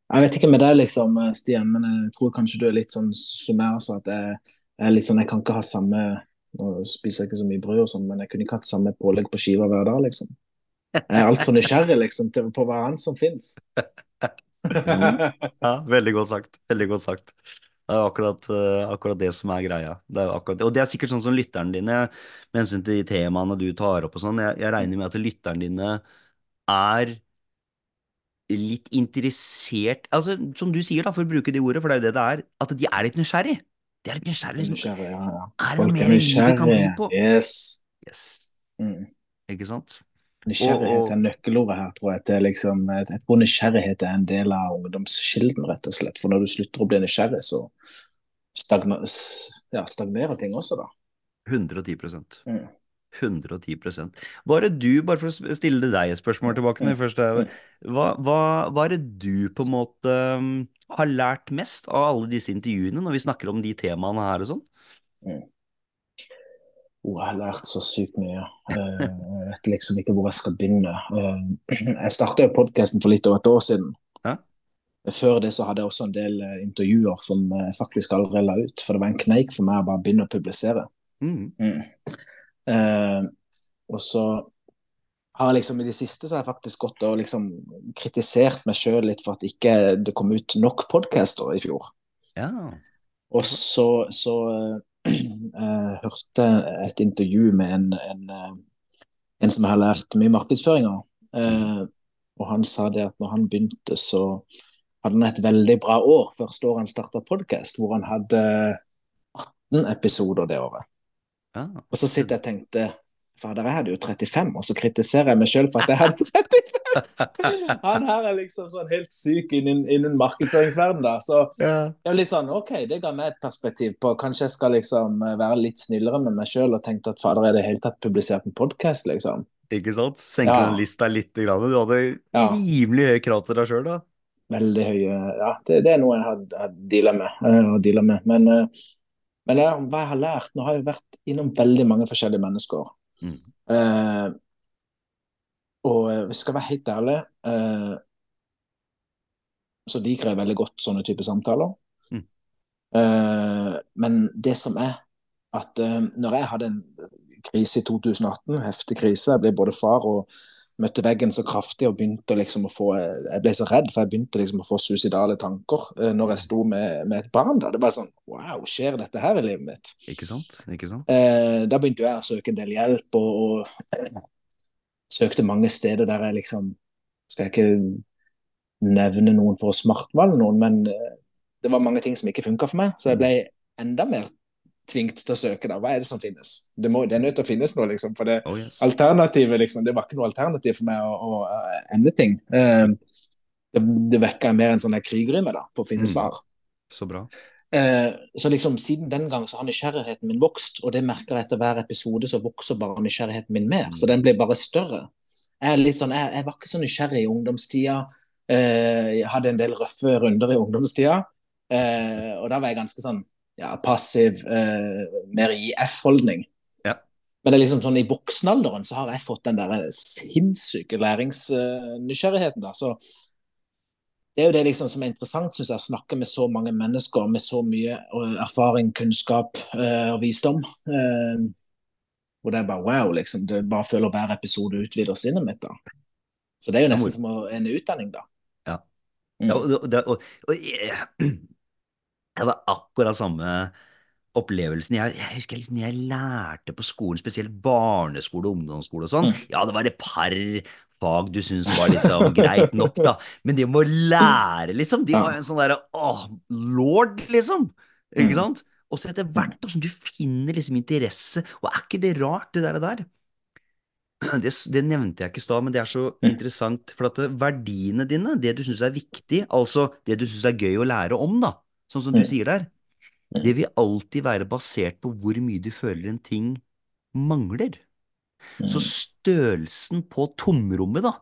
A: Jeg vet ikke med deg, liksom, Stian, men jeg tror kanskje du er litt sånn som også, at jeg, jeg er litt sånn, jeg kan ikke ha samme Nå spiser jeg ikke så mye brød og sånn, men jeg kunne ikke hatt samme pålegg på skiva hver dag, liksom. Jeg er altfor nysgjerrig liksom, på hva annet som fins.
B: Ja, veldig godt sagt. Veldig godt sagt. Det er akkurat, eh, akkurat det som er greia. Det er akkurat, og det er sikkert sånn som lytterne dine, med hensyn til de temaene du tar opp og sånn, jeg, jeg regner med at lytterne dine er litt interessert Altså, som du sier, da, for å bruke de ordene, for det er jo det det er, at de er litt nysgjerrig. De er litt nysgjerrig. Liksom.
A: Nysgjerrig, ja, ja.
B: Er det noe
A: Folk
B: mer
A: er
B: livet kan by på?
A: Yes.
B: Yes.
A: Mm.
B: Ikke sant?
A: Nysgjerrighet
B: Og- og-
A: er nøkkelordet her, tror jeg. Til liksom, jeg tror nysgjerrighet er en del av ungdomskilden, rett og slett. For når du slutter å bli nysgjerrig, så stagner, ja, stagnerer ting også, da.
B: 110
A: Mm.
B: 110 Hva er det du, bare for å stille deg et spørsmål tilbake mm. først er hva, hva, hva er det du på en måte um, har lært mest av alle disse intervjuene, når vi snakker om de temaene her og sånn?
A: Oh, jeg har lært så sykt mye. Eh, Jeg vet liksom ikke hvor jeg skal begynne. Eh, Jeg starta jo podkasten for litt over et år siden.
B: Ja.
A: Før det så hadde jeg også en del eh, intervjuer som jeg faktisk aldri la ut. For det var en kneik for meg å bare begynne å publisere.
B: Mm.
A: Mm. Eh, og så har jeg liksom i det siste så har jeg faktisk gått og liksom kritisert meg sjøl litt for at ikke det kom ut nok podcaster i fjor.
B: Ja.
A: Og så, så eh, eh, hørte et intervju med en, en, eh, en som har lært mye markedsføring av. Eh, og han sa det at når han begynte, så hadde han et veldig bra år. Første år han starta podkast, hvor han hadde 18 episoder det året.
B: ja.
A: Og så sitter jeg og tenkte Fader, jeg hadde jo 35, og så kritiserer jeg meg sjøl for at jeg hadde 35! Han her er liksom sånn helt syk innen, innen markedsføringsverden da. Så
B: ja.
A: det er litt sånn, ok, det ga meg et perspektiv på Kanskje jeg skal liksom være litt snillere med meg sjøl og tenkte at fader, er det i hele tatt publisert en podkast, liksom?
B: Ikke sant? Senke
A: Ja.
B: lista litt. Grann. Du hadde
A: Ja.
B: rimelig høye krav til deg sjøl, da.
A: Veldig høye Ja, det, det er noe jeg har, har deala med. eh, med. Men, eh, men ja, hva jeg har lært Nå har jeg vært innom veldig mange forskjellige mennesker.
B: Mm.
A: Eh, og eh, hvis jeg skal være helt ærlig, uh, så liker jeg veldig godt sånne type samtaler.
B: Mm.
A: Uh, men det som er at når jeg hadde en krise i 2018, heftig krise, jeg ble både far og møtte veggen så kraftig og begynte liksom å få Jeg ble så redd, for jeg begynte liksom å få suicidale tanker uh, når jeg sto med, med et barn. da, Det var sånn Wow, skjer dette her i livet mitt?
B: Ikke sant? Ikke sant?
A: Uh, da begynte jeg å søke en del hjelp, og, og søkte mange steder der jeg liksom Skal jeg ikke nevne noen for å smartmale noen, men eh, det var mange ting som ikke funka for meg, så jeg ble enda mer tvingt til å søke. da, Hva er det som finnes? Det, må, det er nødt til å finnes noe, liksom. For det
B: Oh, yes.
A: alternativet, liksom, det var ikke noe alternativ for meg å, å, å ende ting. Eh, det, det vekka mer en sånn da, på å finne
B: Mm.
A: svar.
B: Så bra.
A: Eh, så liksom siden den gang så har nysgjerrigheten min vokst, og det merker jeg etter hver episode, så vokser bare nysgjerrigheten min mer. Så den blir bare større. Jeg, er litt sånn, jeg, jeg var ikke så nysgjerrig i ungdomstida. Uh, jeg hadde en del røffe runder i ungdomstida, uh, og da var jeg ganske sånn ja, passiv, eh, mer IF-holdning.
B: Ja.
A: Men det er liksom sånn i voksenalderen så har jeg fått den der sinnssyke læringsnysgjerrigheten. Uh, så det er jo det liksom som er interessant, syns jeg, å snakke med så mange mennesker med så mye eh, erfaring, kunnskap uh, og visdom. Uh, hvor det er bare wow, liksom. Du bare føler hver episode utvider sinnet mitt. da. Så det er jo nesten som en utdanning, da.
B: Ja.
A: Mm.
B: Ja, og, og, og, og jeg jeg hadde akkurat samme opplevelsen jeg, jeg husker liksom jeg lærte på skolen, spesielt barneskole og ungdomsskole og sånn.
A: Mm.
B: Ja, det var et par fag du syntes var liksom greit nok, da. Men det med å lære, liksom, de var jo en sånn derre åh, lord, liksom. Ikke
A: Mm.
B: sant? Og så etter hvert som du finner liksom interesse, og er ikke det rart, det der? der? Det, det nevnte jeg ikke i stad, men det er så
A: Mm.
B: interessant. For at verdiene dine, det du syns er viktig, altså det du syns er gøy å lære om, da, sånn som du
A: Mm.
B: sier der,
A: Mm.
B: det vil alltid være basert på hvor mye du føler en ting mangler. Så størrelsen på tomrommet, da.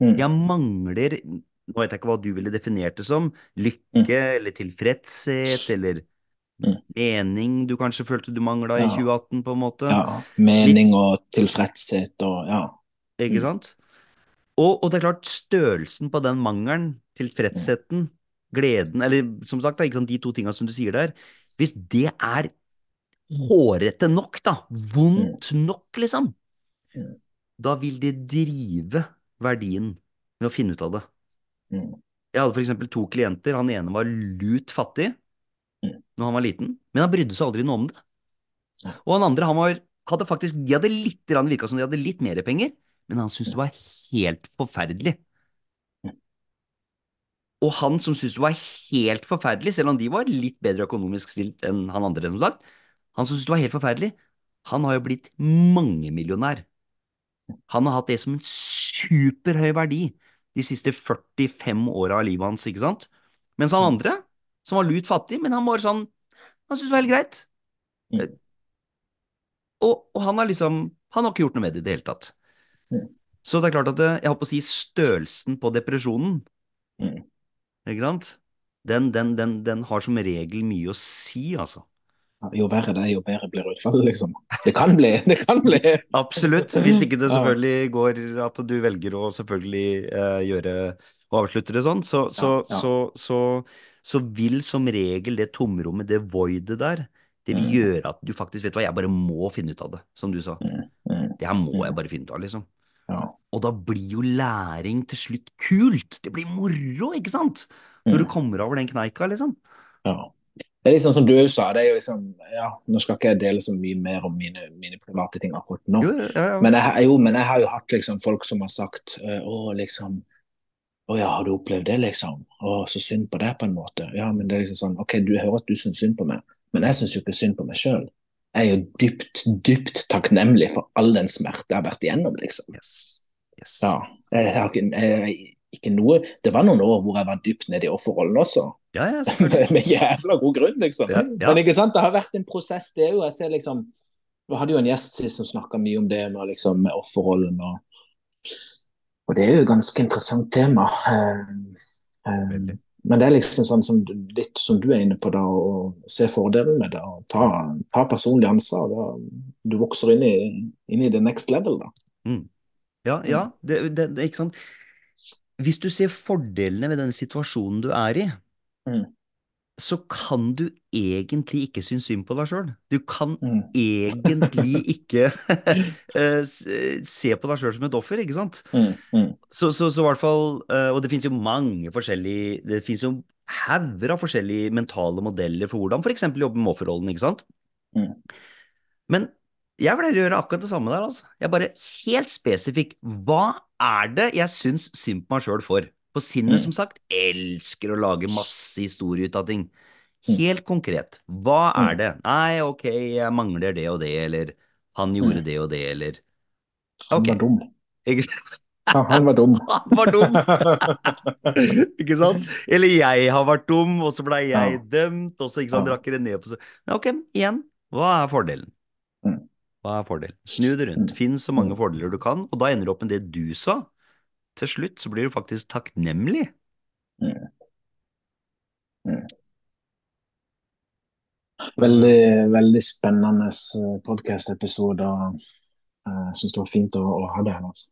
A: Mm.
B: Jeg mangler Nå vet jeg ikke hva du ville definert det som. Lykke eller tilfredshet eller
A: Mm.
B: mening du kanskje følte du mangla i 2018, på en måte.
A: Ja, mening og tilfredshet og ja.
B: Ikke
A: Mm.
B: sant? Og, og det er klart, størrelsen på den mangelen, tilfredsheten, gleden, eller som sagt, da, sant, de to tinga som du sier der, hvis det er hårete nok, da, vondt nok, liksom,
A: Mm.
B: da vil det drive verdien med å finne ut av det.
A: Mm.
B: Jeg hadde eksempel to klienter, han ene var lut fattig
A: Mm.
B: når han var liten, men han brydde seg aldri noe om det. Og han andre, han var, hadde faktisk, de hadde litt, virka som de hadde litt mer penger, men han syntes det var helt forferdelig. Og han som syntes det var helt forferdelig, selv om de var litt bedre økonomisk stilt enn han andre, som sagt, han som syntes det var helt forferdelig, han har jo blitt mangemillionær. Han har hatt det som en superhøy verdi de siste 45 åra av livet hans, ikke sant? Mens han
A: Mm.
B: andre, som var lut fattig, men han var sånn Han syntes det var helt greit.
A: Mm.
B: Og, og han har liksom Han har ikke gjort noe med det i det hele tatt.
A: Mm.
B: Så det er klart at det, jeg holdt på å si størrelsen på depresjonen,
A: Mm.
B: Ikke sant? Den, den, den, den har som regel mye å si, altså.
A: Jo verre det er, jo bedre blir utfallet, liksom. Det kan bli, det kan bli.
B: Absolutt. Hvis ikke det selvfølgelig går at du velger å selvfølgelig eh, gjøre og avslutte det sånn, så, så,
A: Ja, ja.
B: Så, så, så vil som regel det tomrommet, det voidet der, det vil
A: Mm.
B: gjøre at du faktisk vet hva, jeg bare må finne ut av det, som du sa.
A: Mm. Mm.
B: Det her må jeg bare finne ut av, liksom. Og da blir jo læring til slutt kult. Det blir moro, ikke sant? Når du
A: Mm.
B: kommer over den kneika, liksom.
A: Ja. Det er sånn som du sa, det er jo liksom ja, Nå skal ikke jeg dele så mye mer om mine, mine private ting akkurat nå,
B: Jo, ja, ja.
A: men jeg, jo, men jeg har jo hatt liksom folk som har sagt eh, Å, liksom Å ja, har du opplevd det, liksom? Å, så synd på deg, på en måte. Ja, men det er liksom sånn OK, du hører at du syns synd på meg, men jeg syns jo ikke synd på meg sjøl. Jeg er jo dypt, dypt takknemlig for all den smerte jeg har vært igjennom, liksom.
B: Yes. Yes.
A: Ja. Jeg har ikke, ikke noe Det var noen år hvor jeg var dypt nede i offerrollen også.
B: Ja, ja,
A: med jævla god grunn, liksom.
B: Ja, ja.
A: Men ikke sant, det har vært en prosess, det òg. Jeg ser liksom Vi hadde jo en gjest sist som snakka mye om det med, liksom, med offerrollen og Og det er jo et ganske interessant tema. Eh, eh, men det er liksom sånn som litt som du er inne på, da, å se fordelen med det og ta, ta personlig ansvar. Da, du vokser inn i, inn i the next level, da.
B: Mm. Ja, ja, det, det, det, ikke sant. Hvis du ser fordelene ved den situasjonen du er i,
A: Mm.
B: så kan du egentlig ikke synes synd på deg sjøl. Du kan
A: Mm.
B: egentlig ikke eh, se på deg sjøl som et offer, ikke sant?
A: Mm. Mm.
B: Så, så, så i hvert fall, eh, og det finnes jo mange forskjellige Det finnes jo hauger av forskjellige mentale modeller for hvordan f.eks. jobbe med offerrollen, ikke sant?
A: Mm.
B: Men jeg pleier å gjøre akkurat det samme der, altså. Jeg bare helt spesifikk, hva er det jeg syns synd på meg sjøl for? På sinnet,
A: Mm.
B: som sagt, elsker å lage masse historie ut av ting.
A: Mm.
B: Helt konkret, hva er
A: Mm.
B: det? Nei, ok, jeg mangler det og det, eller han gjorde det og det, eller
A: Han var dum.
B: Ikke sant?
A: Ja, han var dum.
B: Han var dum! ikke sant? Eller jeg har vært dum, og så ble jeg
A: Ja.
B: dømt, og så ikke sant, rakker det ned på seg. Ok, igjen, hva er fordelen? Hva er fordelen? Snu det rundt.
A: Mm.
B: Finn så mange
A: Mm.
B: fordeler du kan, og da ender du opp med det du sa. Til slutt så blir du faktisk takknemlig.
A: Mm. Mm. Veldig, veldig spennende podkast-episode. Jeg syns det var fint å, å ha det her. altså.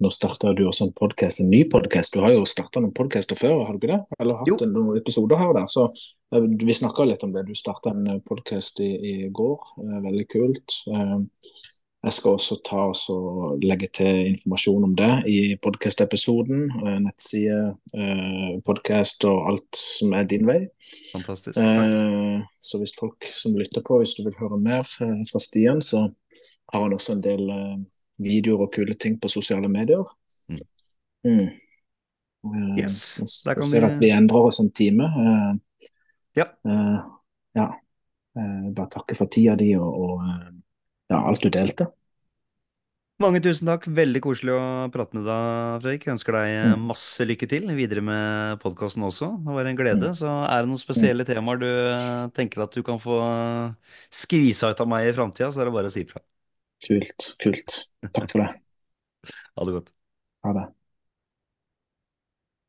A: Nå starta du også en podcast, en ny podkast. Du har jo starta noen podkaster før, har du ikke det? Eller hatt
B: Jo.
A: noen episoder her der. Så eh, vi snakka litt om det. Du starta en podkast i, i går. Eh, Veldig kult. Eh, Jeg skal også ta og legge til informasjon om det i podkast-episoden. Nettside, podkast og alt som er din vei.
B: Fantastisk. Takk.
A: Så hvis folk som lytter på, hvis du vil høre mer fra Stian, så har han også en del videoer og kule ting på sosiale medier. Mm. Mm.
B: Yes.
A: Jeg ser at vi endrer oss en time.
B: Ja.
A: ja. Bare takke for tida di og, og ja, alt du delte.
B: Mange tusen takk. Veldig koselig å prate med deg, Fredrik. Jeg ønsker deg
A: Mm.
B: masse lykke til videre med podkasten også. Det var en glede.
A: Mm.
B: Så er det noen spesielle temaer du tenker at du kan få skvisa ut av meg i framtida, så er det bare å si ifra.
A: Kult. Kult. Takk for det.
B: Ha det godt.
A: Ha det.